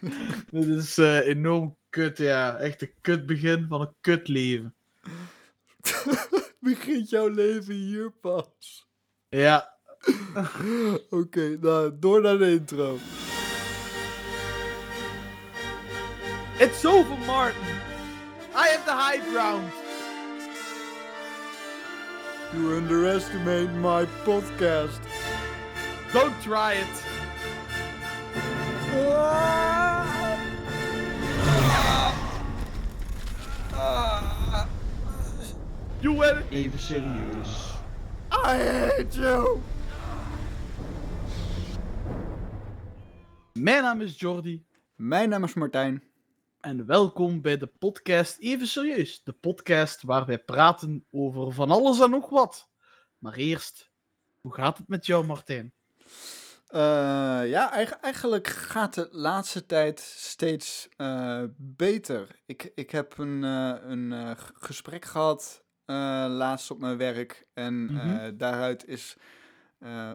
Dit is eh, enorm kut, ja. Echt een kut begin van een kut leven. Begint jouw leven hier pas? Ja. Oké, nou, door naar de intro. It's over, Martin. I have the high ground. You underestimate my podcast. Don't try it. You it. Even serieus. I hate you! Mijn naam is Jordi. Mijn naam is Martijn. En welkom bij de podcast Even Serieus. De podcast waar wij praten over van alles en nog wat. Maar eerst, hoe gaat het met jou, Martijn? Eh, ja, eigen- eigenlijk gaat de laatste tijd steeds eh, beter. Ik, ik heb een, eh, een gesprek gehad eh, laatst op mijn werk. En Mhm. daaruit is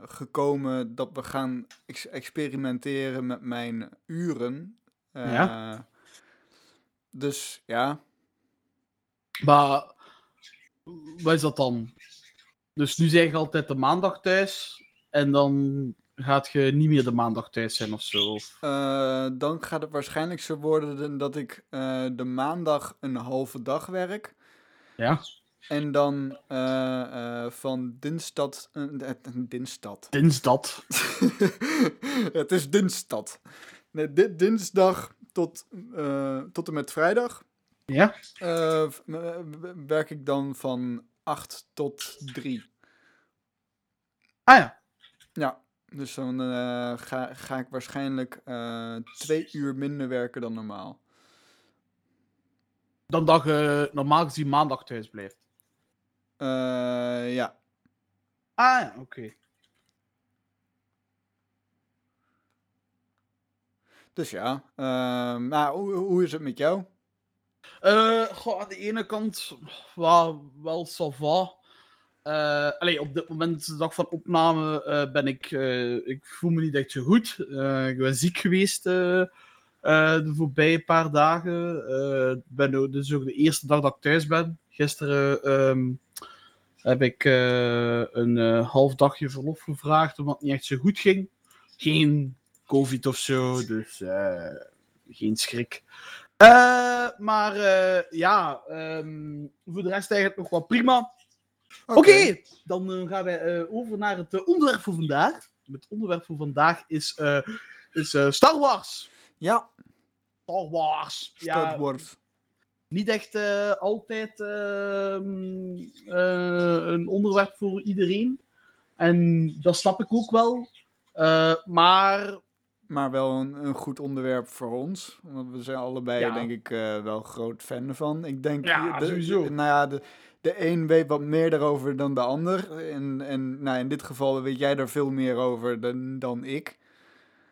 gekomen dat we gaan ex- experimenteren met mijn uren. Ja. Dus ja, Maar, wat is dat dan? Dus nu zeg je altijd de maandag thuis. En dan gaat je niet meer de maandag thuis zijn of zo. Eh, dan gaat het waarschijnlijk zo worden dat ik eh, de maandag een halve dag werk. Ja. En dan eh, van dinsdag... dinsdag. Dinsdag. het is dinsdag. Nee, di- dinsdag tot, tot en met vrijdag Ja? werk ik dan van 8 tot 3. Ah ja. Ja, dus dan eh, ga, ga ik waarschijnlijk eh, twee uur minder werken dan normaal. Dan dat je normaal gezien maandag thuis blijft. Eh, ja. Ah oké. Dus ja, maar hoe, hoe is het met jou? Eh, goh, aan de ene kant wel, wel ça va. Allee, op dit moment, de dag van opname, eh, ben ik... eh, ik voel me niet echt zo goed. Ik ben ziek geweest de voorbije paar dagen. Ik ben dus ook de eerste dag dat ik thuis ben. Gisteren ehm, heb ik een half dagje verlof gevraagd, omdat het niet echt zo goed ging. Geen covid of zo, dus geen schrik. Maar ja, ehm, voor de rest eigenlijk nog wel prima. Oké, dan eh, gaan wij eh, over naar het eh, onderwerp voor vandaag. Het onderwerp voor vandaag is, is Star Wars. Ja, Star Wars. Star Wars. niet echt altijd ehm, eh, een onderwerp voor iedereen. En dat snap ik ook wel. Maar Maar wel een, een goed onderwerp voor ons. Want we zijn allebei, Ja. denk ik, wel groot fan ervan. Ik denk, Ja, de, sowieso. nou ja, de, de een weet wat meer daarover dan de ander. En, en nou, in dit geval weet jij daar veel meer over dan, dan ik.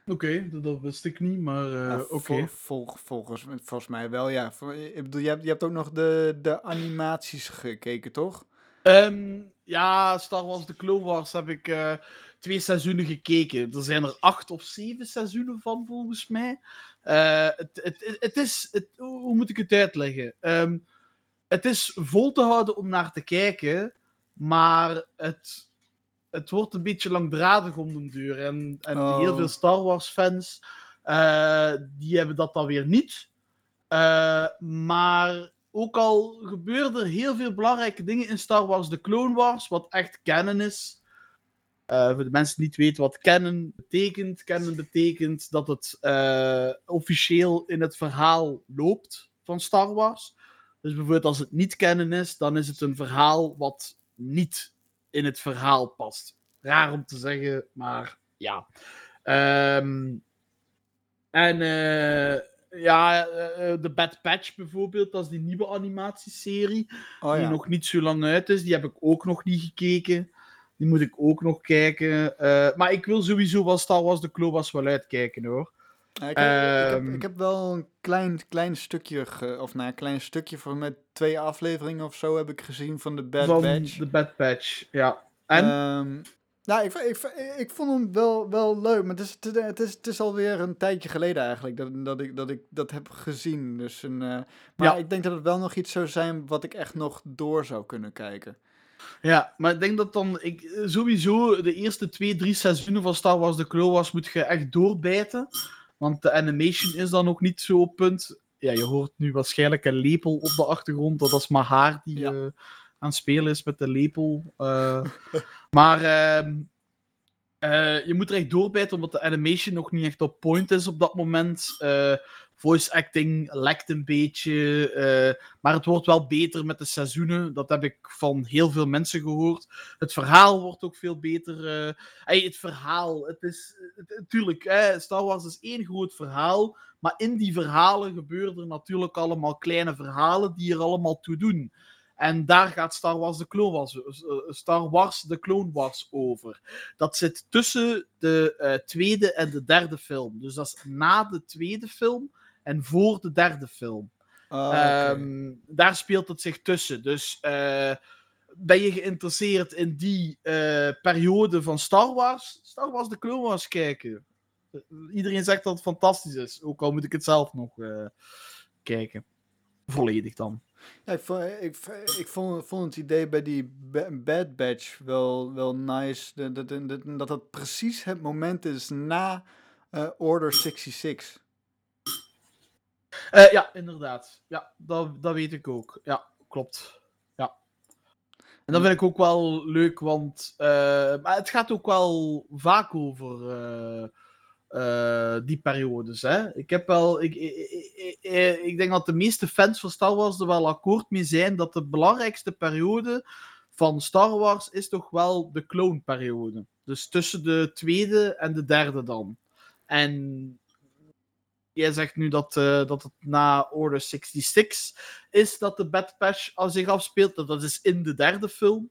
oké, dat, dat wist ik niet. Maar oké. vol- vol- volgens, volgens mij wel, ja. Ik bedoel, je hebt, je hebt ook nog de, de animaties gekeken, toch? Ehm, ja, Star Wars The Clone Wars heb ik eh, twee seizoenen gekeken. Er zijn er acht of zeven seizoenen van, volgens mij. Eh, het, het, het, is... Het, hoe moet ik het uitleggen? Ehm, het is vol te houden om naar te kijken, maar het, het wordt een beetje langdradig om de duur. En, en Oh. heel veel Star Wars fans, eh, die hebben dat dan weer niet. Eh, maar ook al gebeuren er heel veel belangrijke dingen in Star Wars The Clone Wars, wat echt canon is. Eh, voor de mensen die niet weten wat canon betekent. Canon betekent dat het officieel in het verhaal loopt van Star Wars. Dus bijvoorbeeld als het niet canon is, dan is het een verhaal wat niet in het verhaal past. Raar om te zeggen, maar ja. Ehm, en eh, ja, eh, eh, The Bad Patch bijvoorbeeld, dat is die nieuwe animatieserie Oh die nog niet zo lang uit is. Die heb ik ook nog niet gekeken. Die moet ik ook nog kijken. Maar ik wil sowieso wel Star Wars de Wars wel uitkijken hoor. Ja, ik, heb, ik, heb, Ehm. ik heb wel een klein, klein stukje, ge- of nou, een klein stukje van met twee afleveringen of zo heb ik gezien van de Bad Van Batch. de Bad Patch, ja. En? Ehm, Nou, ik, ik, ik, vond hem wel, wel leuk, maar het is, het, is, het is alweer een tijdje geleden eigenlijk dat, dat, ik, dat ik dat heb gezien. Dus een, eh, maar Ja. ik denk dat het wel nog iets zou zijn wat ik echt nog door zou kunnen kijken. Ja, maar ik denk dat dan... Ik, eh, sowieso, de eerste twee, drie seizoenen van Star Wars The Clone Wars moet je echt doorbijten. Want de animation is dan ook niet zo op punt. Ja, je hoort nu waarschijnlijk een lepel op de achtergrond. Dat is maar haar die Ja. eh, aan het spelen is met de lepel. Eh, maar ehm, eh, je moet er echt doorbijten, omdat de animation nog niet echt op point is op dat moment. Voice acting lekt een beetje. eh, maar het wordt wel beter met de seizoenen. Dat heb ik van heel veel mensen gehoord. Het verhaal wordt ook veel beter. Hey, het verhaal, het is... Natuurlijk, hè, Star Wars is één groot verhaal. Maar in die verhalen gebeuren er natuurlijk allemaal kleine verhalen die er allemaal toe doen. En daar gaat Star Wars de Clone Wars, eh, Star Wars de Clone Wars over. Dat zit tussen de tweede en de derde film. Dus dat is na de tweede film en voor de derde film. Ah. Ehm, daar speelt het zich tussen. Dus eh, ben je geïnteresseerd in die eh, periode van Star Wars? Star Wars de Clone Wars kijken. Iedereen zegt dat het fantastisch is. Ook al moet ik het zelf nog eh, kijken. Volledig dan. Ja, ik, vond, ik, ik vond, vond het idee bij die Ba- Bad Batch wel, wel nice. Dat, dat, dat, dat precies het moment is na Order 66. Eh, ja, inderdaad. Ja, dat, dat weet ik ook. Ja, klopt. Ja. En dat vind ik ook wel leuk, want eh, maar het gaat ook wel vaak over eh, die periodes. Hè? Ik heb wel. Ik, ik, ik, ik- denk dat de meeste fans van Star Wars er wel akkoord mee zijn dat de belangrijkste periode van Star Wars is toch wel de clone-periode. Dus tussen de tweede en de derde dan. En jij zegt nu dat, eh, dat het na Order 66 is dat de Bad Patch zich afspeelt. Dat dat is in de derde film.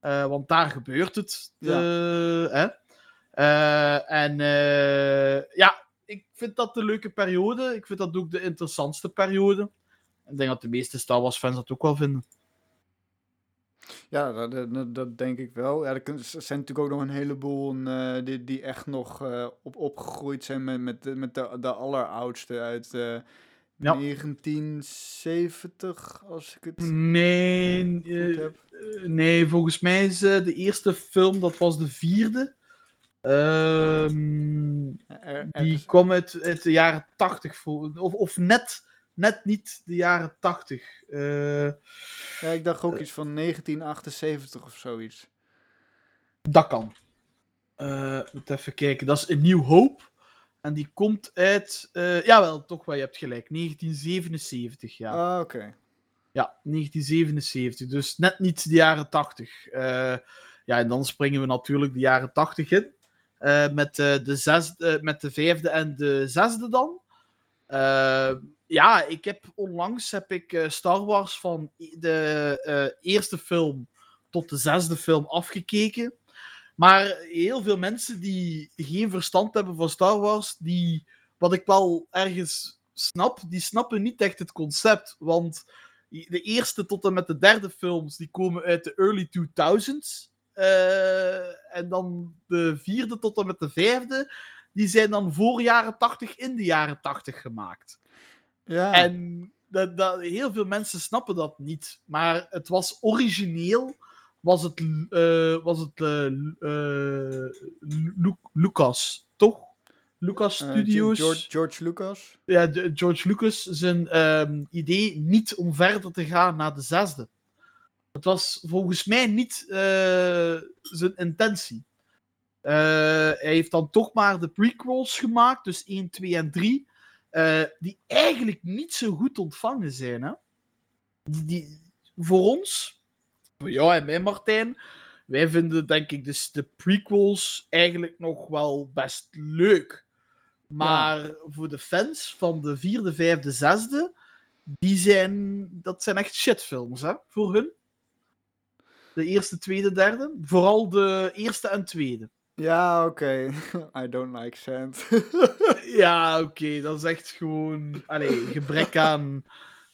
Eh, want daar gebeurt het. De, hè? Eh, en ja, ik vind dat de leuke periode. Ik vind dat ook de interessantste periode. Ik denk dat de meeste Star Wars fans dat ook wel vinden. Ja, dat, dat, dat denk ik wel. Ja, er zijn natuurlijk ook nog een heleboel eh, die, die echt nog eh, op, opgegroeid zijn met, met, de, met de, de alleroudste uit eh, Ja. 1970, als ik het Nee, goed eh, heb. eh, nee volgens mij is eh, de eerste film, dat was de vierde. Ehm, er- Die kwam uit, uit de jaren 80, vol- of, of net, net niet de jaren 80. Eh, ja, ik dacht ook iets van 1978 of zoiets. dat kan. Eh moet even kijken. Dat is een nieuw hoop. En die komt uit. eh jawel, toch wel, je hebt gelijk. 1977, ja. Ah, oké. Ja, 1977. Dus net niet de jaren 80. Eh, ja, en dan springen we natuurlijk de jaren 80 in. Met, de zesde, met de vijfde en de zesde dan. Ja, ik heb onlangs heb ik eh, Star Wars van de eh, eerste film tot de zesde film afgekeken. Maar heel veel mensen die geen verstand hebben van Star Wars, die, wat ik wel ergens snap, die snappen niet echt het concept. Want de eerste tot en met de derde films, die komen uit de early 2000s. Eh, en dan de vierde tot en met de vijfde, die zijn dan voor jaren 80 in de jaren 80 gemaakt. Ja, En dat, dat, heel veel mensen snappen dat niet. Maar het was origineel, was het, eh, was het eh, eh, Lu- Lucas, toch? Lucas Studios. George, George Lucas. Ja, George Lucas zijn ehm, idee niet om verder te gaan naar de zesde. Het was volgens mij niet zijn intentie. Hij heeft dan toch maar de prequels gemaakt, dus 1, 2 en 3, eh, die eigenlijk niet zo goed ontvangen zijn. Hè? Die, voor ons, voor jou en mij Martijn, wij vinden denk ik dus de prequels eigenlijk nog wel best leuk. Maar voor de fans van de vierde, vijfde, zesde, die zijn, dat zijn echt shitfilms, hè, voor hun. De eerste, tweede, derde. Vooral de eerste en tweede. Ja, oké. I don't like sand. Ja, oké, dat is echt gewoon allee, gebrek aan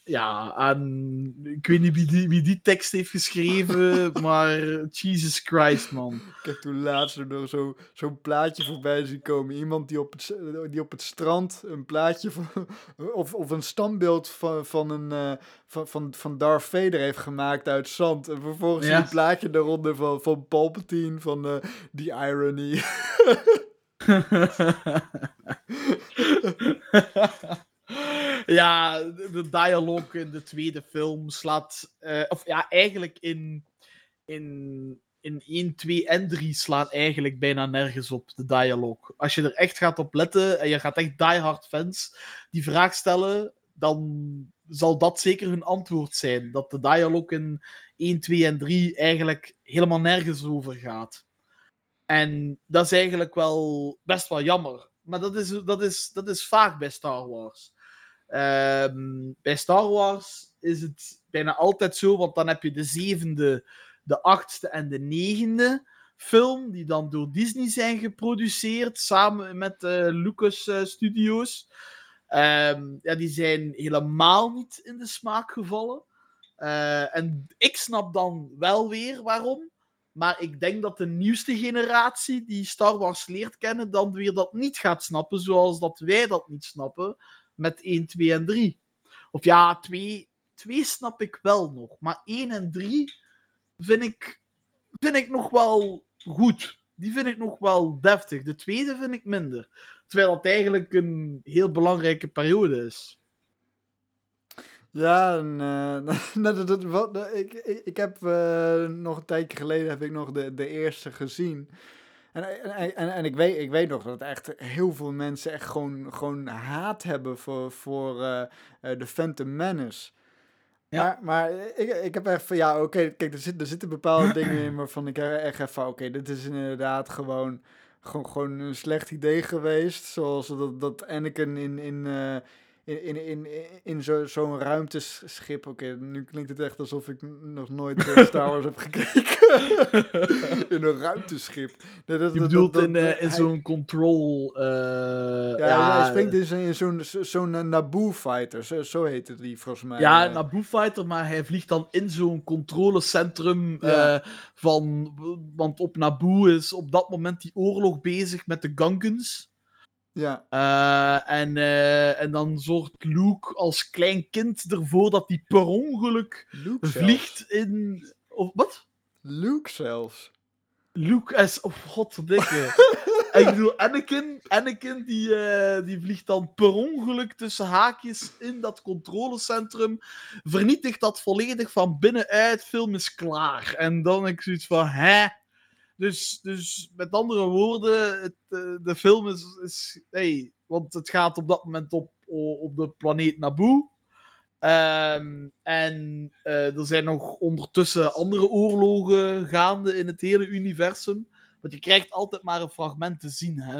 ja, aan, ik weet niet wie die, wie die tekst heeft geschreven, maar Jesus Christ, man. Ik heb toen laatst nog zo- zo'n plaatje voorbij zien komen. Iemand die op het, die op het strand een plaatje van, of, of een standbeeld van, van, een, eh, van, van, van Darth Vader heeft gemaakt uit zand. En vervolgens Ja. een plaatje daaronder van, van Palpatine, van eh die irony. ja, de, dialoog in de tweede film slaat. eh, of ja, eigenlijk in, in, in 1, 2 en 3 slaat eigenlijk bijna nergens op de dialoog. Als je er echt gaat op letten en je gaat echt diehard fans die vraag stellen, dan zal dat zeker hun antwoord zijn. Dat de dialoog in 1, 2 en 3 eigenlijk helemaal nergens over gaat. En dat is eigenlijk wel best wel jammer. Maar dat is, dat is, dat is vaak bij Star Wars. Ehm, bij Star Wars is het bijna altijd zo, want dan heb je de zevende, de achtste en de negende film, die dan door Disney zijn geproduceerd, samen met eh, Lucas eh, Studios. Ehm, ja, die zijn helemaal niet in de smaak gevallen. Eh, en ik snap dan wel weer waarom. Maar ik denk dat de nieuwste generatie die Star Wars leert kennen, dan weer dat niet gaat snappen, zoals dat wij dat niet snappen met 1, 2 en 3. Of ja, 2, 2 snap ik wel nog, maar 1 en 3 vind ik, vind ik nog wel goed. Die vind ik nog wel deftig. De tweede vind ik minder. Terwijl dat eigenlijk een heel belangrijke periode is. Ja, en, eh, dat, dat, wat, ik, ik, ik heb eh, nog een tijdje geleden heb ik nog de, de eerste gezien. En, en, en, en ik, weet, ik weet nog dat echt heel veel mensen echt gewoon, gewoon haat hebben voor, voor eh, de Phantom Menace. Ja. Maar, maar ik, ik heb echt van, ja, oké, kijk, er, zit, er zitten bepaalde dingen in waarvan ik echt even van, oké, dit is inderdaad gewoon, gewoon, gewoon een slecht idee geweest. Zoals dat, dat Anakin in, in, in, in, in, in zo, zo'n ruimteschip, oké, nu klinkt het echt alsof ik nog nooit eh, Star Wars heb gekeken. in een ruimteschip. Nee, dat, Je dat- bedoelt dat- in, eh, in zo'n control. eh, Ja, ja, hij springt in zo'n- zo'n zo, zo'n eh, Naboo fighter, zo, zo heette die volgens mij. Ja, eh. Naboo Fighter, maar hij vliegt dan in zo'n controlecentrum Ja. van... Want op Naboo is op dat moment die oorlog bezig met de Gungans. Ja. Eh, en, eh, en dan zorgt Luke als klein kind ervoor dat hij per ongeluk Luke vliegt in... Of wat? Luke zelfs. Luke is... Oh, godverdikke. ik bedoel, Anakin, Anakin die, eh, die vliegt dan per ongeluk tussen haakjes in dat controlecentrum. Vernietigt dat volledig van binnenuit. Film is klaar. En dan heb ik zoiets van, hè? Dus, dus met andere woorden, het, eh, de film is... is hey, want het gaat op dat moment op, op de planeet Naboo. Ehm, en eh, er zijn nog ondertussen andere oorlogen gaande in het hele universum. Want je krijgt altijd maar een fragment te zien, hè.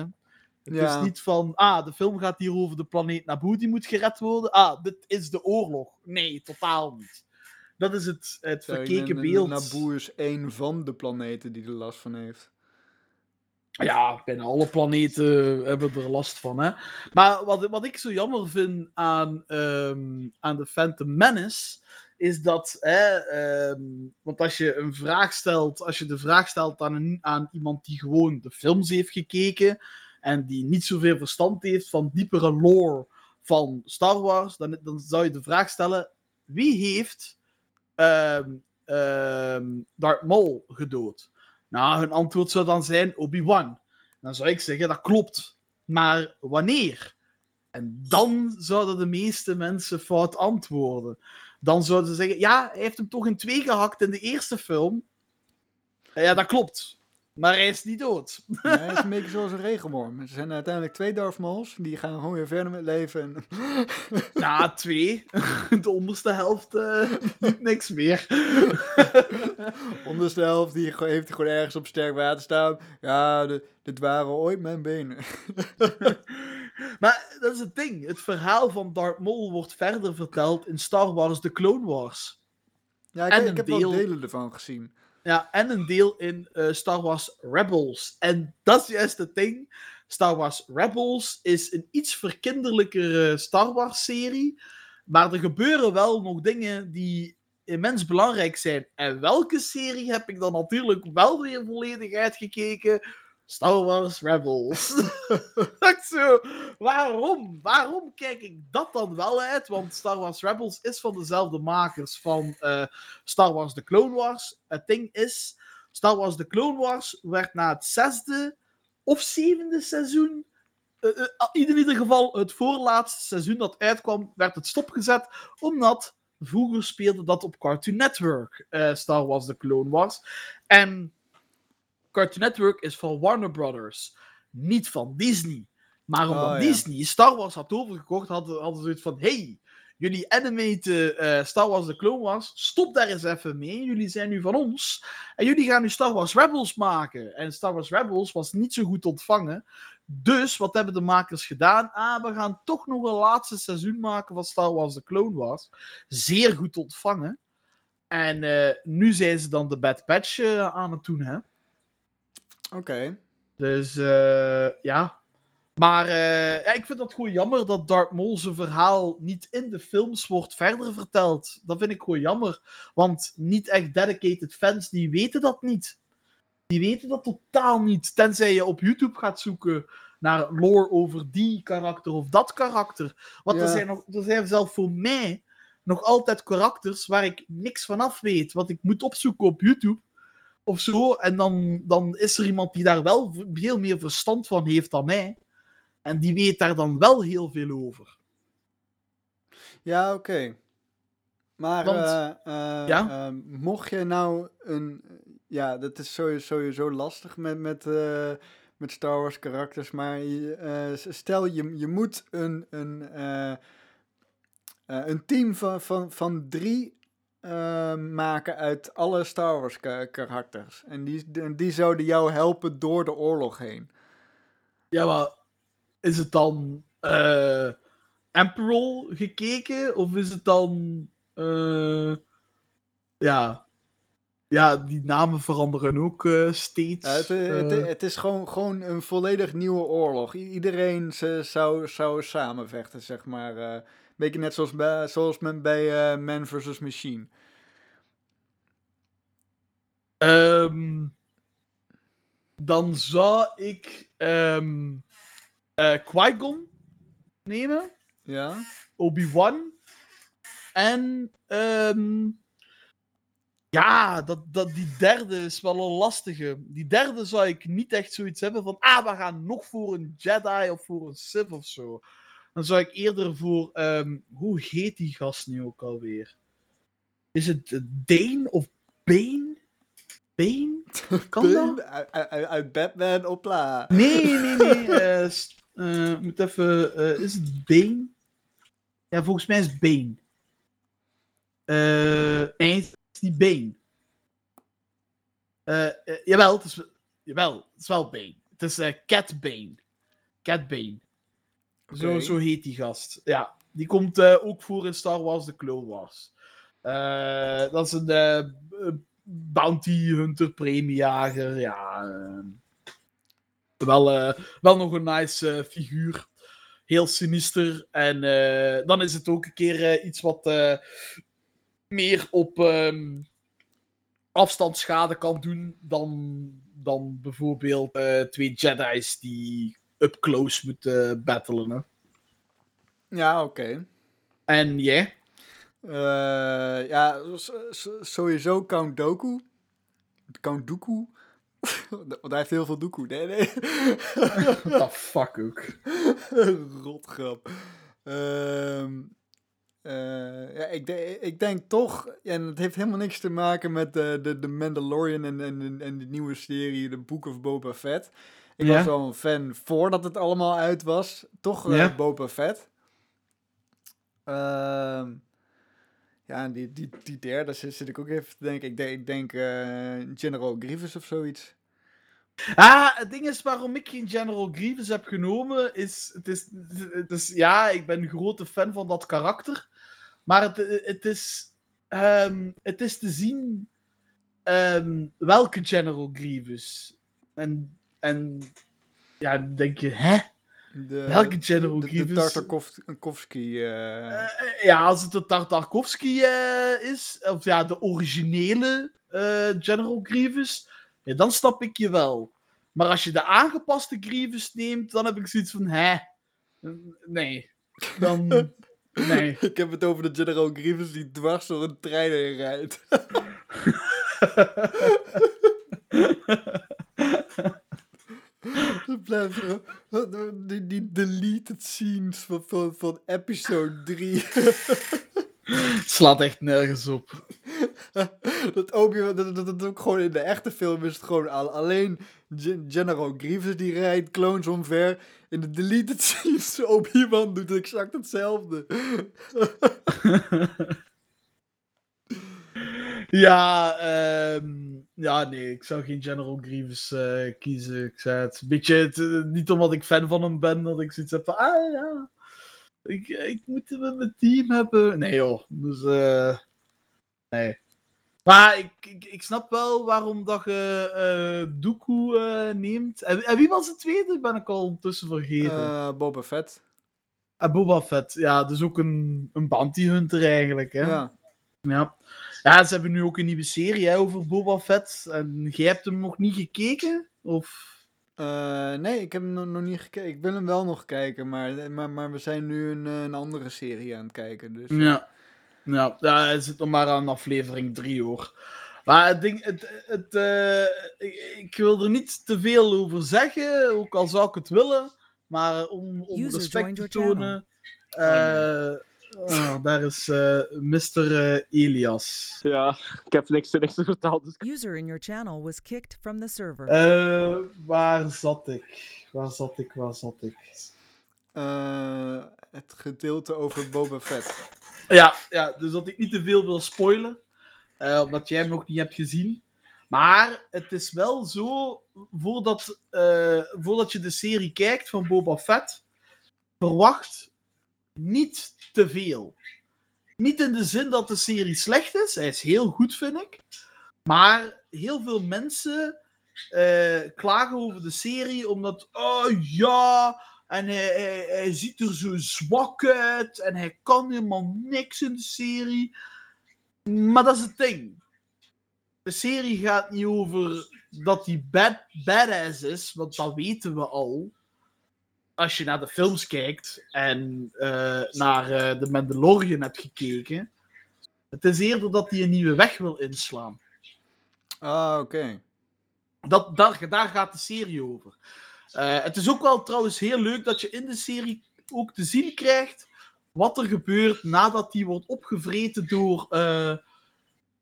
Het Ja. is niet van, ah, de film gaat hier over de planeet Naboo, die moet gered worden. Ah, dit is de oorlog. Nee, totaal niet. Dat is het, het verkeken beeld. Naboo is één van de planeten die er last van heeft. Ja, bijna alle planeten hebben er last van. Hè? Maar wat, wat ik zo jammer vind aan, ehm, aan de Phantom Menace, is dat, hè, ehm, want als je een vraag stelt, als je de vraag stelt aan, een, aan iemand die gewoon de films heeft gekeken en die niet zoveel verstand heeft van diepere lore van Star Wars, dan, dan zou je de vraag stellen: wie heeft ehm ehm Darth Maul gedood? Nou, hun antwoord zou dan zijn Obi-Wan. Dan zou ik zeggen, dat klopt. Maar wanneer? En dan zouden de meeste mensen fout antwoorden. Dan zouden ze zeggen, ja, hij heeft hem toch in twee gehakt in de eerste film. Ja, dat klopt. Maar hij is niet dood. Hij is een beetje zoals een regenworm. Er zijn uiteindelijk twee Darth Mauls, die gaan gewoon weer verder met leven. En... Ja, twee. De onderste helft eh, niks meer. Onderste helft die heeft gewoon ergens op sterk water staan. Ja, de- dit waren ooit mijn benen. Maar dat is het ding. Het verhaal van Darth Maul wordt verder verteld in Star Wars The Clone Wars. Ja, ik, En ik heb deel- wel delen ervan gezien. Ja, en een deel in eh, Star Wars Rebels. En dat is juist het ding. Star Wars Rebels is een iets verkinderlijkere Star Wars serie. Maar er gebeuren wel nog dingen die immens belangrijk zijn. En welke serie heb ik dan natuurlijk wel weer volledig uitgekeken? Star Wars Rebels. Waarom? Waarom kijk ik dat dan wel uit? Want Star Wars Rebels is van dezelfde makers van eh, Star Wars The Clone Wars. Het ding is, Star Wars The Clone Wars werd na het zesde of zevende seizoen, eh, eh, in ieder geval het voorlaatste seizoen dat uitkwam, werd het stopgezet, omdat vroeger speelde dat op Cartoon Network, Star Wars The Clone Wars. En Cartoon Network is van Warner Brothers, niet van Disney. Maar omdat Oh, ja. Disney Star Wars had overgekocht, hadden, hadden ze zoiets van: hey, jullie animaten eh, Star Wars The Clone Wars, stop daar eens even mee. Jullie zijn nu van ons. En jullie gaan nu Star Wars Rebels maken. En Star Wars Rebels was niet zo goed ontvangen. Dus wat hebben de makers gedaan? Ah, we gaan toch nog een laatste seizoen maken van Star Wars The Clone Wars. Zeer goed ontvangen. En eh, nu zijn ze dan de Bad Batch eh, aan het doen, hè? Oké. Dus eh, ja. Maar eh, ja, ik vind dat gewoon jammer dat Darth Maul zijn verhaal niet in de films wordt verder verteld. Dat vind ik gewoon jammer. Want niet echt dedicated fans, die weten dat niet. Die weten dat totaal niet. Tenzij je op YouTube gaat zoeken naar lore over die karakter of dat karakter. Want er, zijn nog, er zijn zelfs voor mij nog altijd karakters waar ik niks van af weet. Wat ik moet opzoeken op YouTube of zo. En dan, dan is er iemand die daar wel veel meer verstand van heeft dan mij. En die weet daar dan wel heel veel over. Ja, oké. Maar Want- eh, eh, Ja? eh, mocht je nou een... Ja, dat is sowieso, sowieso lastig met, met, met Star Wars karakters. Maar stel, je, je moet een, een, een team van, van, van drie eh, maken uit alle Star Wars ka- karakters. En die, die zouden jou helpen door de oorlog heen. Ja, maar is het dan eh Emperor gekeken? Of is het dan... eh, ja... Ja, die namen veranderen ook eh, steeds. Ja, het, eh, het, Eh, het is gewoon, gewoon een volledig nieuwe oorlog. I- iedereen ze, zou, zou samenvechten, zeg maar. eh beetje net zoals, bij, zoals men bij Man vs. Machine. Ehm, dan zou ik eh, Qui-Gon nemen, Ja? Obi-Wan en ehm, ja, dat, dat, die derde is wel een lastige. Die derde zou ik niet echt zoiets hebben van ah, we gaan nog voor een Jedi of voor een Sith of zo. Dan zou ik eerder voor, ehm, hoe heet die gast nu ook alweer? Is het eh, Dane of Bane? Bane? Kan dat? Uit, Batman, opla. Nee, nee, nee. eh, eh, moet even. eh, is het Bane? Ja, volgens mij is het Bane. Eh, nee, niet Bane. Eh, eh, jawel, het is, jawel, het is wel Bane. Het is eh, Cat Bane. Cat Bane. Zo, zo heet die gast. Ja, die komt ook voor in Star Wars The Clone Wars. Dat is een bounty hunter, premiejager. Ja, wel, wel nog een nice figuur. Heel sinister. En dan is het ook een keer iets wat meer op ehm, afstand schade kan doen dan, dan bijvoorbeeld eh, twee Jedi's die up close moeten battelen. Hè. Ja, oké. En jij? Eh, ja, sowieso Count Doku. Count Dooku. Want hij heeft heel veel Dooku. Nee, nee. What the fuck ook. Rotgrap. Ehm, eh, ja, ik, de- ik denk toch, en het heeft helemaal niks te maken met de, de, de Mandalorian en, en, en de nieuwe serie, The Book of Boba Fett. Ik was wel een fan voordat het allemaal uit was. Toch Ja. Boba Fett. Ehm, ja, die, die, die derde zit, zit ik ook even te denken. Ik denk, ik denk eh, General Grievous of zoiets. Ah, het ding is waarom ik geen General Grievous heb genomen, is, het is, het is ja, ik ben een grote fan van dat karakter, maar het, het, is, ehm, het is te zien ehm, welke General Grievous. En, en ja, dan denk je, hè? De, Welke General de, de Grievous? Tartakovsky. eh, Eh, ja, als het de Tartakovsky eh, is, of ja, de originele General Grievous, ja, dan snap ik je wel. Maar als je de aangepaste Grievous neemt, dan heb ik zoiets van, hè? Nee. Dan, nee. Ik heb het over de General Grievous die dwars door een trein heen rijdt. Dat blijft zo- Die, die deleted scenes van, van, van episode 3. Slaat echt nergens op. dat, Obi dat, dat, dat ook gewoon in de echte film is het gewoon al, alleen Gen- General Grievous die rijdt clones omver. In de deleted scenes Obi-Wan doet exact hetzelfde. Ja, ehm, ja, nee, ik zou geen General Grievous eh, kiezen. Ik zei het. Beetje, het, eh, niet omdat ik fan van hem ben, dat ik zoiets heb van, ah ja, ik, ik moet hem in mijn team hebben. Nee joh, dus eh, nee. Maar ik, ik, ik snap wel waarom dat je Dooku eh, neemt. En, en wie was de tweede? Ben ik al ondertussen vergeten. Eh, Boba Fett. Boba Fett, ja, dus ook een, een bounty hunter eigenlijk, hè. Ja. Ja. ja, ze hebben nu ook een nieuwe serie hè, over Boba Fett. En jij hebt hem nog niet gekeken? Of... Eh, nee, ik heb hem nog, niet gekeken. Ik wil hem wel nog kijken, maar, maar, maar we zijn nu een, eh, een andere serie aan het kijken. Dus, eh, Ja. Ja, ja, hij zit nog maar aan aflevering 3 hoor. Maar het ding, het, het, eh, ik, ik wil er niet te veel over zeggen, ook al zou ik het willen. Maar om, om respect te tonen. eh, oh, daar is eh Mr. eh, Elias. Ja, ik heb niks, niks te vertellen. Dus... User in your channel was kicked from the server. Eh, waar zat ik? Waar zat ik? Waar zat ik? eh, het gedeelte over Boba Fett. Ja, ja, dus dat ik niet te veel wil spoilen. eh, omdat jij hem nog niet hebt gezien. Maar het is wel zo, voordat, eh, voordat je de serie kijkt van Boba Fett, verwacht niet te veel. Niet in de zin dat de serie slecht is. Hij is heel goed, vind ik. Maar heel veel mensen eh, klagen over de serie omdat, oh ja, en hij, hij, hij ziet er zo zwak uit en hij kan helemaal niks in de serie. Maar dat is het ding. De serie gaat niet over dat hij bad, badass is, want dat weten we al. Als je naar de films kijkt en eh, naar eh, The Mandalorian hebt gekeken. Het is eerder dat hij een nieuwe weg wil inslaan. Ah, oké. Dat, daar, daar gaat de serie over. Eh, het is ook wel trouwens heel leuk dat je in de serie ook te zien krijgt wat er gebeurt nadat die wordt opgevreten door eh,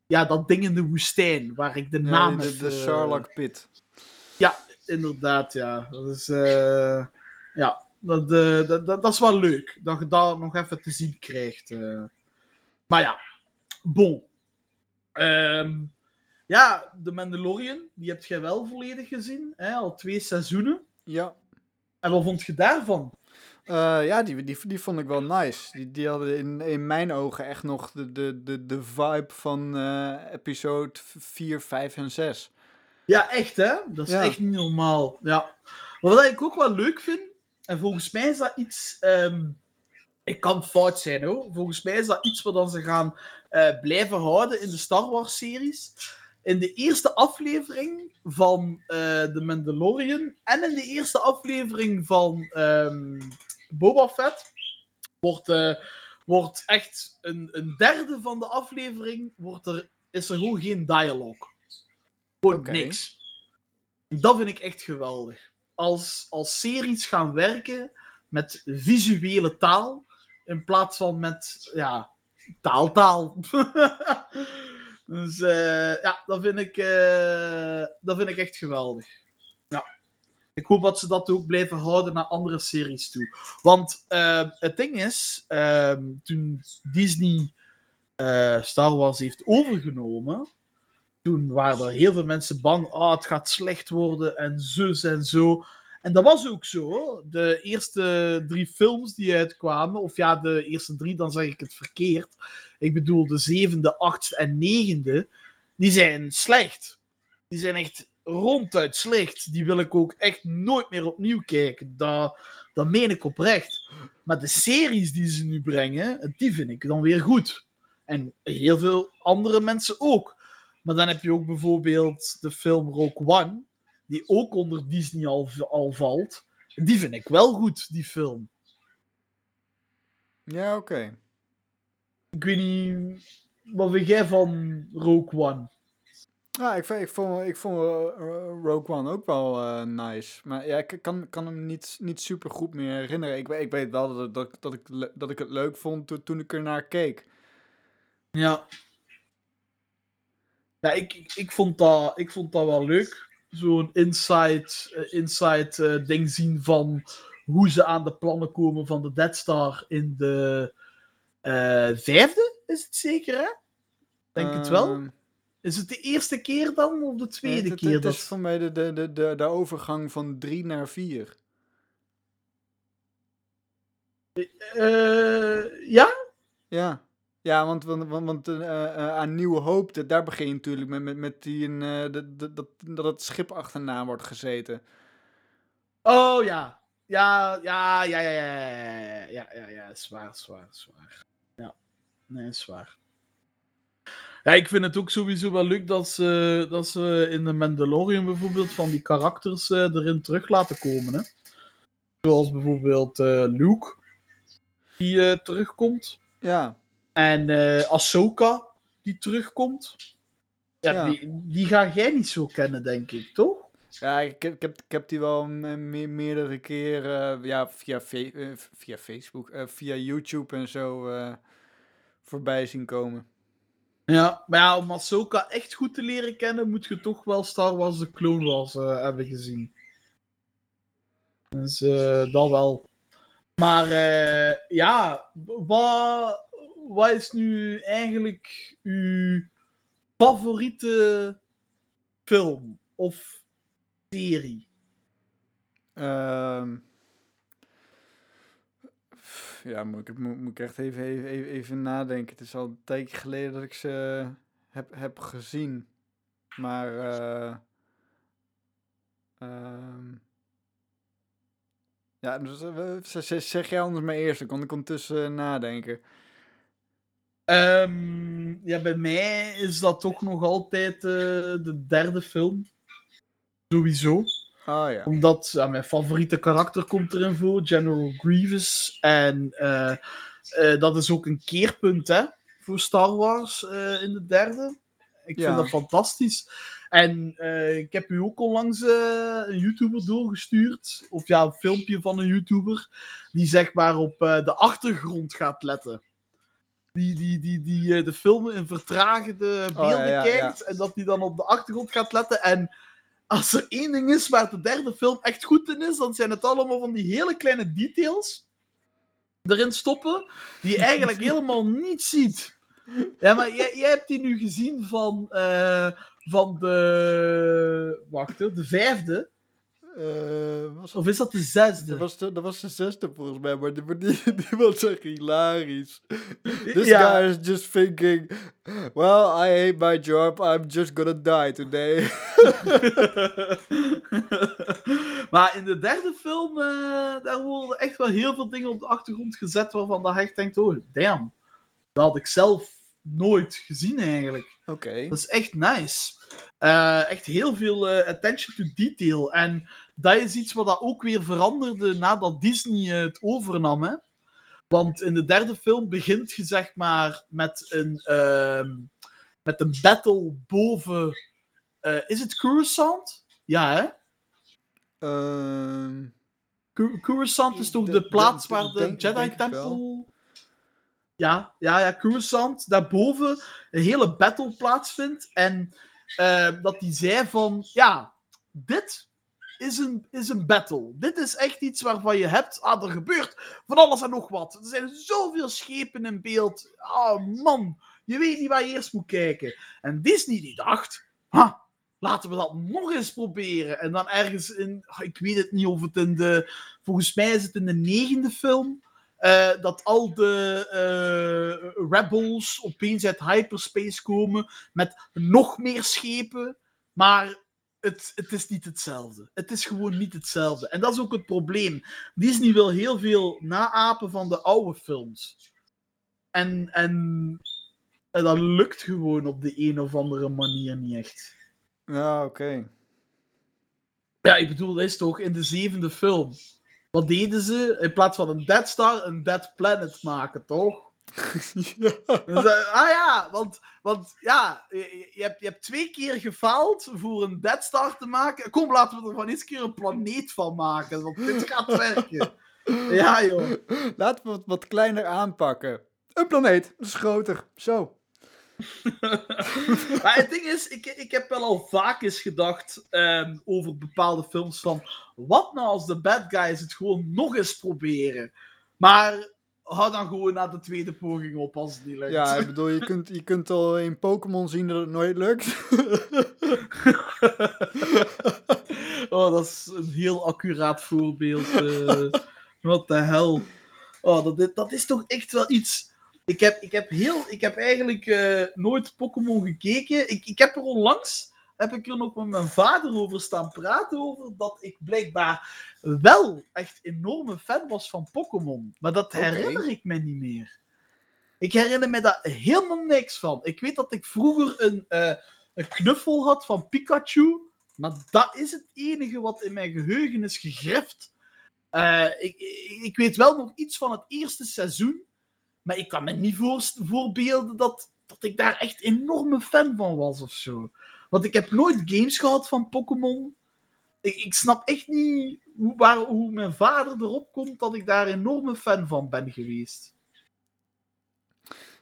ja, dat ding in de woestijn, waar ik de Ja, naam de, heb, de eh, Sherlock Pit. Inderdaad, ja. Dat is, eh, ja, dat, eh, dat, dat, dat is wel leuk, dat je dat nog even te zien krijgt. eh. Maar ja, bon. Ehm, ja, The Mandalorian, die heb jij wel volledig gezien, hè? al twee seizoenen. Ja. En wat vond je daarvan? Eh, ja, die, die, die vond ik wel nice. Die, die hadden in, in mijn ogen echt nog de, de, de, de vibe van episode 4, 5 en 6. Ja, echt hè? Dat is Ja. echt niet normaal. Ja. Wat ik ook wel leuk vind, en volgens mij is dat iets. ehm, ik kan fout zijn hoor. Volgens mij is dat iets wat dan ze gaan eh, blijven houden in de Star Wars series. In de eerste aflevering van eh The Mandalorian en in de eerste aflevering van ehm, Boba Fett wordt, eh, wordt echt een, een derde van de aflevering wordt er, is er gewoon geen dialogue. Gewoon niks. Dat vind ik echt geweldig. Als, als series gaan werken met visuele taal in plaats van met ja, taaltaal. dus eh, ja, dat vind, ik, eh, dat vind ik echt geweldig. Ja. Ik hoop dat ze dat ook blijven houden naar andere series toe. Want eh, het ding is, ehm, toen Disney Star Wars heeft overgenomen, toen waren er heel veel mensen bang, oh, het gaat slecht worden en zus en zo. En dat was ook zo. De eerste drie films die uitkwamen, of ja, de eerste drie, dan zeg ik het verkeerd. Ik bedoel, de zevende, achtste en negende, die zijn slecht. Die zijn echt ronduit slecht. Die wil ik ook echt nooit meer opnieuw kijken. Dat, dat meen ik oprecht. Maar de series die ze nu brengen, die vind ik dan weer goed. En heel veel andere mensen ook. Maar dan heb je ook bijvoorbeeld de film Rogue One, die ook onder Disney al, al valt. Die vind ik wel goed, die film. Ja, oké. Ik weet niet, wat vind jij van Rogue One? Ja, ik, vind- ik vond, ik vond eh, Rogue One ook wel eh, nice. Maar ja, ik kan, kan hem niet, niet super goed meer herinneren. Ik, weet- ik weet wel dat, dat, dat, ik, dat ik het leuk vond to- toen ik er naar keek. Ja. Ja, ik, ik, ik, vond, dat, ik vond dat wel leuk. Zo'n inside, eh, inside eh, ding zien van hoe ze aan de plannen komen van de Dead Star in de eh, vijfde, is het zeker, hè? Denk het wel. Ehm, Is het de eerste keer dan, of de tweede het- keer? Het dat... is voor mij de, de, de, de, de overgang van drie naar vier. Eh, ja? Ja. Ja, want, want, want, eh, eh, aan Nieuwe Hoop, daar begin je natuurlijk met, met, met die, een, eh, dat, dat, dat, dat het schip achterna wordt gezeten. Oh ja. Ja, ja, ja, ja, ja, ja, ja, ja, zwaar, zwaar, zwaar. Ja, nee, is waar. Ja, ik vind het ook sowieso wel leuk dat ze, dat ze in de Mandalorian bijvoorbeeld van die karakters eh, erin terug laten komen. Hè? Zoals bijvoorbeeld eh, Luke, die eh, terugkomt. Ja. En eh Ahsoka, die terugkomt. Ja, Ja. Die, die ga jij niet zo kennen, denk ik, toch? Ja, ik heb, ik heb, ik heb die wel me- me- meerdere keren ja, via, eh, via Facebook, eh, via YouTube en zo voorbij zien komen. Ja, maar ja, om Ahsoka echt goed te leren kennen, moet je toch wel Star Wars The Clone Wars hebben gezien. Dus dat wel. Maar ja, wat, wat is nu eigenlijk uw favoriete film of serie? Ehm, ja, moet ik, moet, moet ik echt even, even, even, nadenken. Het is al een tijdje geleden dat ik ze heb, heb gezien. Maar. eh, ehm, ja, dus, eh, zeg- jij anders maar eerst, dan kon ik ondertussen nadenken. Ehm, ja, bij mij is dat toch nog altijd eh, de derde film. Sowieso. Ah ja. Omdat ja, mijn favoriete karakter komt erin voor, General Grievous. En eh, eh, dat is ook een keerpunt hè, voor Star Wars in de derde. Ik Ja. vind dat fantastisch. En ik heb u ook onlangs een YouTuber doorgestuurd. Of ja, een filmpje van een YouTuber. Die zeg maar op de achtergrond gaat letten. Die, die, die, die eh, de film in vertragende Oh, ja, beelden kijkt. En dat die dan op de achtergrond gaat letten. En als er één ding is waar de derde film echt goed in is, dan zijn het allemaal van die hele kleine details erin stoppen, die je eigenlijk helemaal niet ziet. Ja, maar jij, jij hebt die nu gezien van, eh, van de... Wacht, de vijfde? Eh, was Of is dat de zesde? Dat was, de, dat was de zesde volgens mij, maar die, die, die was echt hilarisch. This Ja. guy is just thinking, well, I hate my job, I'm just gonna die today. maar in de derde film, eh, daar worden echt wel heel veel dingen op de achtergrond gezet waarvan dat echt denkt, oh, damn. Dat had ik zelf nooit gezien eigenlijk. Oké. Dat is echt nice. Eh, echt heel veel attention to detail. En dat is iets wat dat ook weer veranderde nadat Disney het overnam. Hè? Want in de derde film begint je zeg maar met een, ehm, met een battle boven. eh, is het Coruscant? Ja, hè? Ehm, Cor- Coruscant is toch De- plaats de- waar de Jedi-tempel... Ja, ja, ja, Coruscant. Daarboven een hele battle plaatsvindt. En eh, dat die zei van... Ja, dit is een, is een battle. Dit is echt iets waarvan je hebt... Ah, er gebeurt van alles en nog wat. Er zijn zoveel schepen in beeld. Oh, man. Je weet niet waar je eerst moet kijken. En Disney die dacht... Ha, laten we dat nog eens proberen. En dan ergens in... ah, Ik weet het niet of het in de... Volgens mij is het in de negende film... eh, dat al de eh, rebels opeens uit hyperspace komen met nog meer schepen. Maar het, het is niet hetzelfde. Het is gewoon niet hetzelfde. En dat is ook het probleem. Disney wil heel veel naapen van de oude films. En, en, en dat lukt gewoon op de een of andere manier niet echt. Ja, oké. Ja, ik bedoel, dat is toch in de zevende film. Wat deden ze? In plaats van een Dead Star, een Dead Planet maken, toch? ja. Dus, eh, ah ja, want, want ja, je, je hebt, je hebt twee keer gefaald voor een Dead Star te maken. Kom, laten we er van eens keer een planeet van maken, want dit gaat werken. Ja, joh. Laten we het wat kleiner aanpakken. Een planeet, dat is groter. Zo. Maar het ding is, ik, ik heb wel al vaak eens gedacht ehm, over bepaalde films van, wat nou als de bad guys het gewoon nog eens proberen? Maar hou dan gewoon na de tweede poging op als het niet lukt. Ja, ik bedoel, je kunt, je kunt al in Pokémon zien dat het nooit lukt. oh, dat is een heel accuraat voorbeeld. eh. Wat de hel. Oh, dat, is- dat is toch echt wel iets. Ik heb, ik heb, heel, ik heb eigenlijk eh, nooit Pokémon gekeken. Ik, ik heb er onlangs heb ik er nog met mijn vader over staan praten. Over dat ik blijkbaar wel echt enorme fan was van Pokémon. Maar dat herinner ik me niet meer. Ik herinner me daar helemaal niks van. Ik weet dat ik vroeger een, eh, een knuffel had van Pikachu. Maar dat is het enige wat in mijn geheugen is gegrift. Eh, ik, ik, weet wel nog iets van het eerste seizoen. Maar ik kan me niet voorbeelden dat, dat ik daar echt enorme fan van was of zo. Want ik heb nooit games gehad van Pokémon. Ik, ik snap echt niet hoe, waar, hoe mijn vader erop komt dat ik daar enorme fan van ben geweest.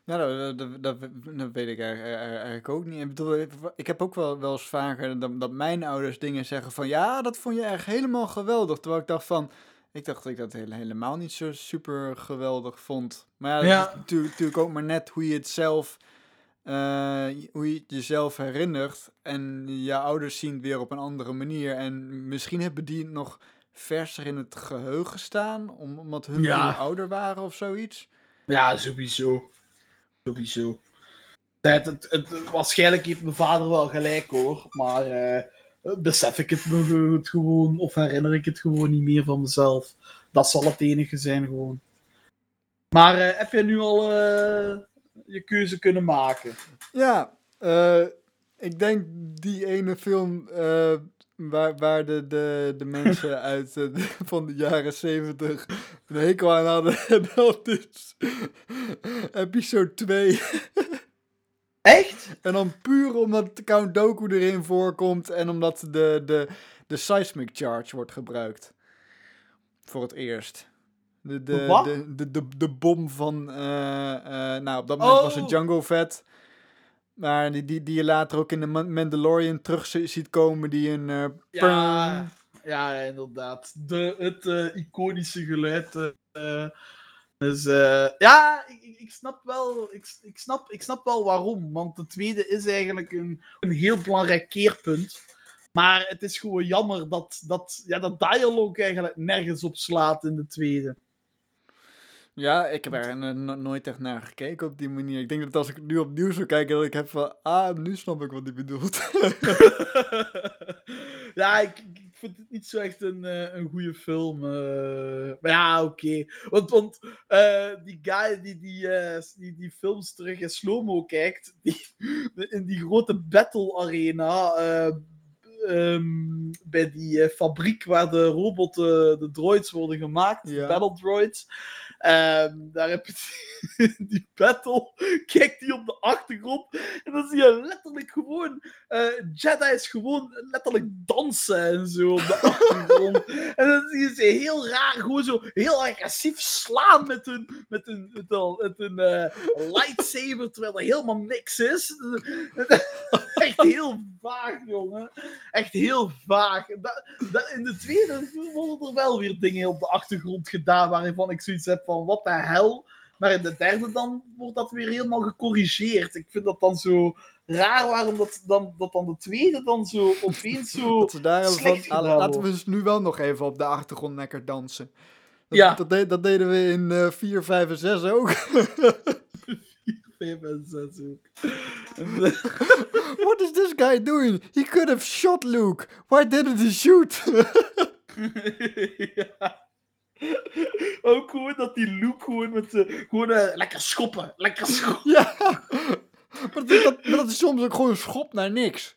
Ja, dat, dat, dat, dat weet ik eigenlijk, eigenlijk ook niet. Ik bedoel, ik heb ook wel, wel eens vaker dat, dat mijn ouders dingen zeggen van... Ja, dat vond je echt helemaal geweldig. Terwijl ik dacht van... Ik dacht dat ik dat hele- helemaal niet zo super geweldig vond. Maar ja, dat Ja. is natuurlijk, natuurlijk ook maar net hoe je het zelf... eh, hoe je jezelf herinnert. En je ouders zien het weer op een andere manier. En misschien hebben die het nog verser in het geheugen staan. om- Omdat hun Ja. ouder waren of zoiets. Ja, sowieso. Sowieso. Het, het, het- waarschijnlijk heeft mijn vader wel gelijk hoor, maar eh, besef ik het gewoon, of herinner ik het gewoon niet meer van mezelf. Dat zal het enige zijn gewoon. Maar eh, heb je nu al je keuze kunnen maken? Ja, eh, ik denk die ene film eh, waar, waar de, de, de mensen uit eh, van de jaren zeventig een hekel aan hadden. En dat is episode 2. Echt? En dan puur omdat Count Doku erin voorkomt en omdat de, de, de seismic charge wordt gebruikt. Voor het eerst. De, de, Wat? de, de, de, de bom van, eh, eh, nou op dat moment was het Oh. Django Fett. Maar die, die, die je later ook in de Man- Mandalorian terug zi- ziet komen, die een... eh, Ja, ja, inderdaad. De, het iconische geluid. dus ja, ik, ik- ik snap wel, ik, ik, snap, ik snap wel waarom. Want de tweede is eigenlijk een, een heel belangrijk keerpunt. Maar het is gewoon jammer dat, dat, ja, dat dialoog eigenlijk nergens op slaat in de tweede. Ja, ik heb er no- no- nooit echt naar gekeken op die manier. Ik denk dat als ik nu opnieuw zou kijken, dat ik heb van... Ah, nu snap ik wat hij bedoelt. ja, ik, vind het niet zo echt een, eh, een goede film. eh. maar ja, oké. Want, want eh, die guy die die, die die films terug in slow-mo kijkt, die, in die grote battle arena, eh, ehm, bij die fabriek waar de robotten, de droids worden gemaakt, de battle droids. Daar heb je die, battle, kijkt die op de achtergrond en dan zie je letterlijk gewoon eh Jedi's gewoon letterlijk dansen en zo op de achtergrond. en dan zie je ze heel raar, gewoon zo heel agressief slaan met hun, met hun, met hun, met hun eh, lightsaber, terwijl er helemaal niks is. Echt heel vaag, jongen. Echt heel vaag. In de tweede worden er wel weer dingen op de achtergrond gedaan waarvan ik zoiets heb van, wat de hel? Maar in de derde dan wordt dat weer helemaal gecorrigeerd. Ik vind dat dan zo raar waarom dat dan, dat dan de tweede dan zo opeens zo... Dat ze daar hebben van, slecht ah, laten we dus nu wel nog even op de achtergrond lekker dansen. Dat, Ja. dat, de- dat deden we in eh 4, 5 en 6 ook. 5 en 6 ook. What is this guy doing? He could have shot Luke. Why didn't he shoot? ja. Ook gewoon dat die Luke gewoon met gewoon eh, lekker schoppen, lekker schoppen. ja. Maar dat, dat, maar dat is soms ook gewoon een schop naar niks.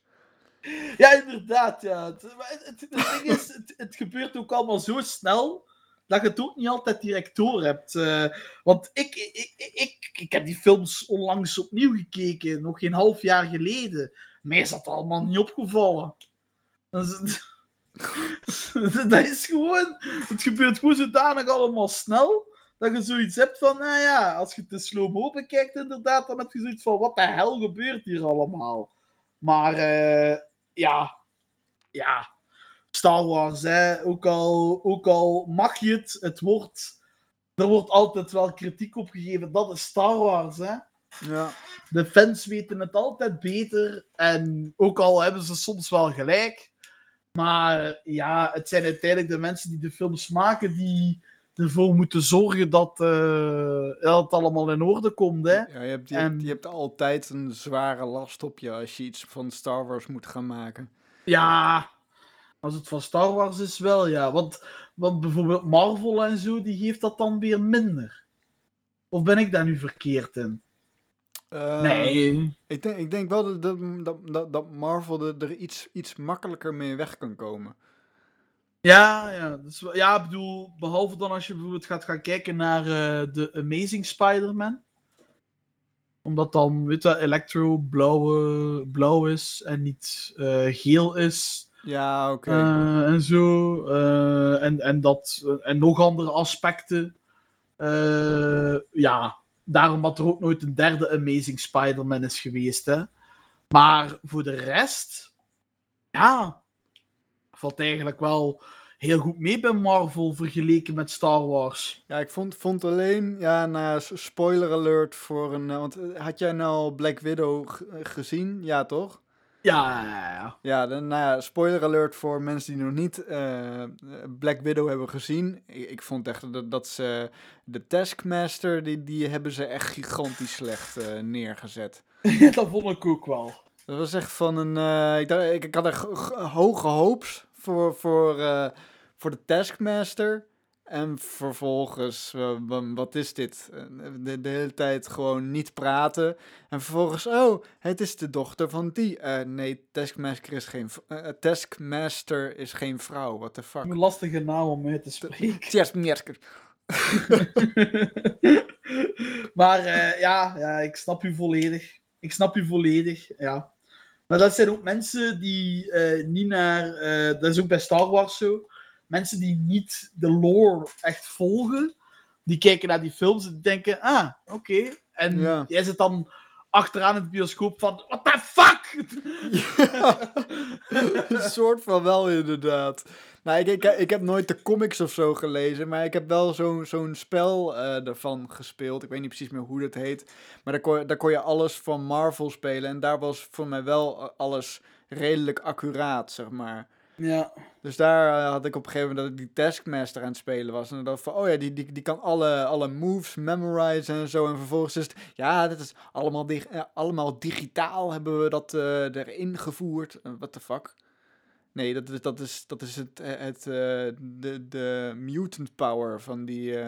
Ja, inderdaad, ja. Het, maar het, het, het ding is, het, het gebeurt ook allemaal zo snel dat je het ook niet altijd direct door hebt. Eh, want ik, ik, ik, ik, ik heb die films onlangs opnieuw gekeken, nog geen half jaar geleden. Mij is dat allemaal niet opgevallen. Dat is, dat is gewoon, het gebeurt gewoon zodanig allemaal snel, dat je zoiets hebt van, nou ja, als je in slow-mo bekijkt inderdaad, dan heb je zoiets van, wat de hel gebeurt hier allemaal? Maar eh, ja, ja, Star Wars, hè, ook, al, ook al mag je het, het wordt, er wordt altijd wel kritiek op gegeven, dat is Star Wars, hè. Ja. De fans weten het altijd beter. En ook al hebben ze soms wel gelijk. Maar ja, het zijn uiteindelijk de mensen die de films maken die ervoor moeten zorgen dat, eh, dat het allemaal in orde komt. Hè? Ja, je, hebt, je, hebt, En- je hebt altijd een zware last op je als je iets van Star Wars moet gaan maken. Ja, als het van Star Wars is wel, ja. Want, want bijvoorbeeld Marvel en zo, die geeft dat dan weer minder. Of ben ik daar nu verkeerd in? Nee. Ik denk, ik denk wel dat, dat, dat- dat, Marvel er, er iets, iets makkelijker mee weg kan komen. Ja, ja, dat is wel- ja, ik bedoel, behalve dan als je bijvoorbeeld gaat gaan kijken naar eh, de Amazing Spider-Man. Omdat dan, weet je, Electro blauw, blauw is en niet eh, geel is. Ja, oké. eh, en zo. eh, en, en, dat, en nog andere aspecten. Eh, ja, daarom dat er ook nooit een derde Amazing Spider-Man is geweest. Hè. Maar voor de rest, ja, valt eigenlijk wel heel goed mee bij Marvel vergeleken met Star Wars. Ja, ik vond, vond alleen, ja, na spoiler alert voor een. eh, Want eh, had jij nou Black Widow gezien? Ja, toch? Ja, ja, ja. Ja, dan, nou ja, spoiler alert voor mensen die nog niet eh, Black Widow hebben gezien. Ik, ik vond echt dat, dat ze de Taskmaster, die, die hebben ze echt gigantisch slecht eh, neergezet. dat vond ik ook wel. Dat was echt van een. eh, ik, dacht, ik, ik had echt hoge hoops voor, voor, voor de Taskmaster. En vervolgens, wa- wat is dit? Eh, De, de hele tijd gewoon niet praten. En vervolgens, oh, het is de dochter van die. Eh, nee, Taskmaster is geen, eh, Taskmaster is geen vrouw. What the fuck? Een lastige naam om mee te spreken. Taskmaster. maar ja, ja, ik snap u volledig. Ik snap u volledig, ja. Maar dat zijn ook mensen die niet naar... dat is ook bij Star Wars zo. Mensen die niet de lore echt volgen, die kijken naar die films en denken, ah, oké. En Ja. jij zit dan achteraan in het bioscoop van, what the fuck? Ja, een soort van wel inderdaad. Nou, ik, ik, ik heb nooit de comics of zo gelezen, maar ik heb wel zo'n zo'n spel eh ervan gespeeld. Ik weet niet precies meer hoe dat heet. Maar daar kon, je- daar kon je alles van Marvel spelen en daar was voor mij wel eh, alles redelijk accuraat, zeg maar. Ja. Dus daar eh, had ik op een gegeven moment dat ik die Taskmaster aan het spelen was. En dan dacht van, oh ja, die, die, die kan alle, alle moves memorizen en zo. En vervolgens is het, ja, dit is allemaal, dig- eh, allemaal digitaal hebben we dat eh, erin gevoerd. Uh, what the fuck? Nee, dat is, dat is, dat is het, het, de, de mutant power van die...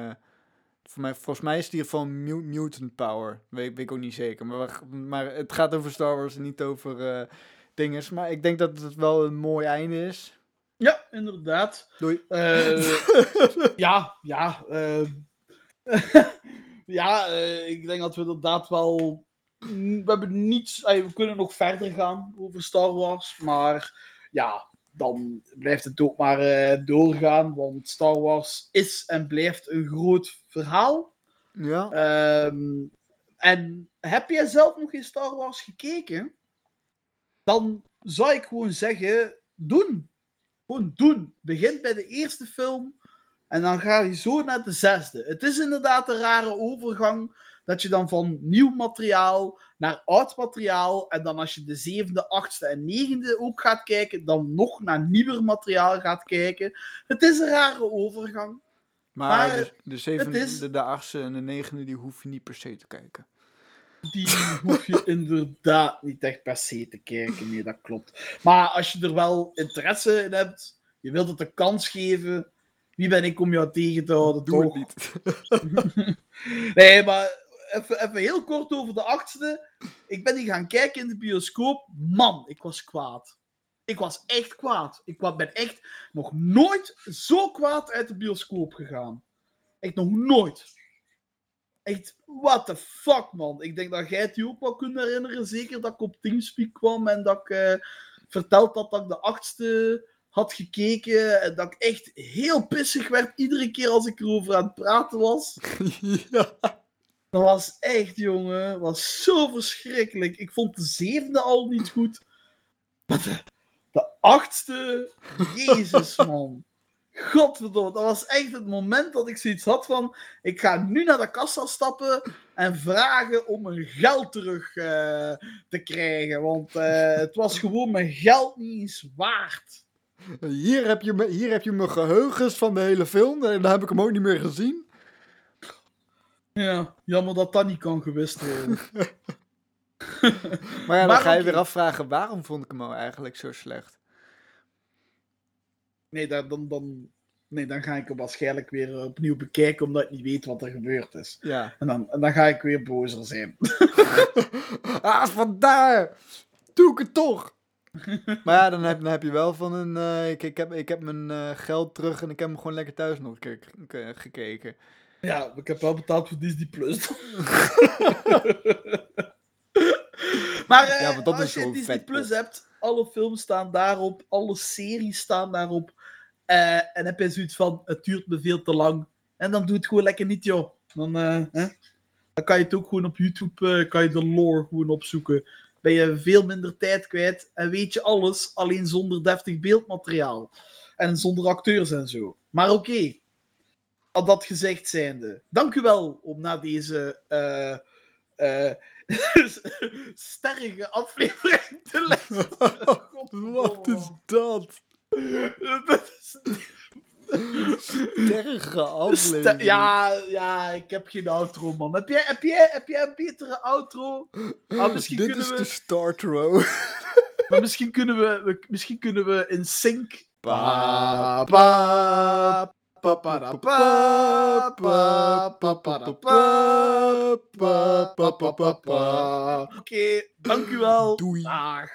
voor mij, volgens mij is die van mu- mutant power. Weet, ik ook niet zeker. Maar, maar het gaat over Star Wars en niet over dingen. Maar ik denk dat het wel een mooi einde is. Ja, inderdaad. Doei. Eh, ja, ja. eh, ja, eh, ik denk dat we inderdaad wel. mm, We hebben niets. we kunnen nog verder gaan over Star Wars. Maar ja, dan blijft het ook maar doorgaan. Want Star Wars is en blijft een groot verhaal. Ja. Ehm, en heb jij zelf nog in Star Wars gekeken? Dan zou ik gewoon zeggen: doen. Gewoon doen. Begin bij de eerste film en dan ga je zo naar de zesde. Het is inderdaad een rare overgang dat je dan van nieuw materiaal naar oud materiaal en dan als je de zevende, achtste en negende ook gaat kijken, dan nog naar nieuwer materiaal gaat kijken. Het is een rare overgang. Maar, Maar de, de zevende, is- de, de achtste en de negende, die hoef je niet per se te kijken. Die hoef je inderdaad niet echt per se te kijken. Nee, dat klopt. Maar als je er wel interesse in hebt, je wilt het een kans geven, wie ben ik om jou tegen te houden? Doe toch? het niet. Nee, maar even, even heel kort over de achtste. Ik ben die gaan kijken in de bioscoop. Man, ik was kwaad. Ik was echt kwaad. Ik ben echt nog nooit zo kwaad uit de bioscoop gegaan. Echt nog nooit. Echt, what the fuck, man. Ik denk dat jij het je ook wel kunt herinneren. Zeker dat ik op Teamspeak kwam en dat ik eh, verteld had dat ik de achtste had gekeken. En dat ik echt heel pissig werd iedere keer als ik erover aan het praten was. ja. Dat was echt, jongen. Dat was zo verschrikkelijk. Ik vond de zevende al niet goed. Maar de, de achtste... Jezus, man. Godverdomme. Dat was echt het moment dat ik zoiets had van... Ik ga nu naar de kassa stappen en vragen om mijn geld terug eh, te krijgen. Want eh, het was gewoon mijn geld niet eens waard. Hier, heb je me, hier heb je mijn geheugens van de hele film. En dan heb ik hem ook niet meer gezien. Ja, jammer dat dat niet kan gewist worden. Maar ja, dan Maar ga je weer afvragen, waarom vond ik hem nou eigenlijk zo slecht? Nee, dan, dan, dan, nee, dan ga ik hem waarschijnlijk weer opnieuw bekijken, omdat ik niet weet wat er gebeurd is. Ja. En dan, en dan ga ik weer bozer zijn. ah, vandaar! Doe ik het toch! maar ja, dan heb, dan heb je wel van een... eh, ik, ik, heb, ik heb mijn eh, geld terug en ik heb hem gewoon lekker thuis nog een keer gekeken. Ja, ik heb wel betaald voor Disney Plus. maar eh, Ja, dat als je Disney vet Plus hebt, alle films staan daarop, alle series staan daarop. Eh, en heb je zoiets van, het duurt me veel te lang. En dan doe het gewoon lekker niet, joh. Dan, eh, hè? dan kan je het ook gewoon op YouTube, eh, kan je de lore gewoon opzoeken. Ben je veel minder tijd kwijt en weet je alles, alleen zonder deftig beeldmateriaal. En zonder acteurs en zo. Maar oké, al dat gezegd zijnde, dank u wel om naar deze sterrige aflevering te luisteren. Wat is dat? Dat is- Sterige aflevering. Ja, ja, ik heb geen outro, man. Heb jij, heb jij, heb jij een betere outro? Ah, misschien Dit kunnen is we, de start row. maar misschien kunnen we, we- misschien kunnen we in sync. Pa, pa, pa, pa, pa, pa, pa, pa, pa, pa, pa, pa, pa, pa. Oké, dank u wel. Doei. Dag.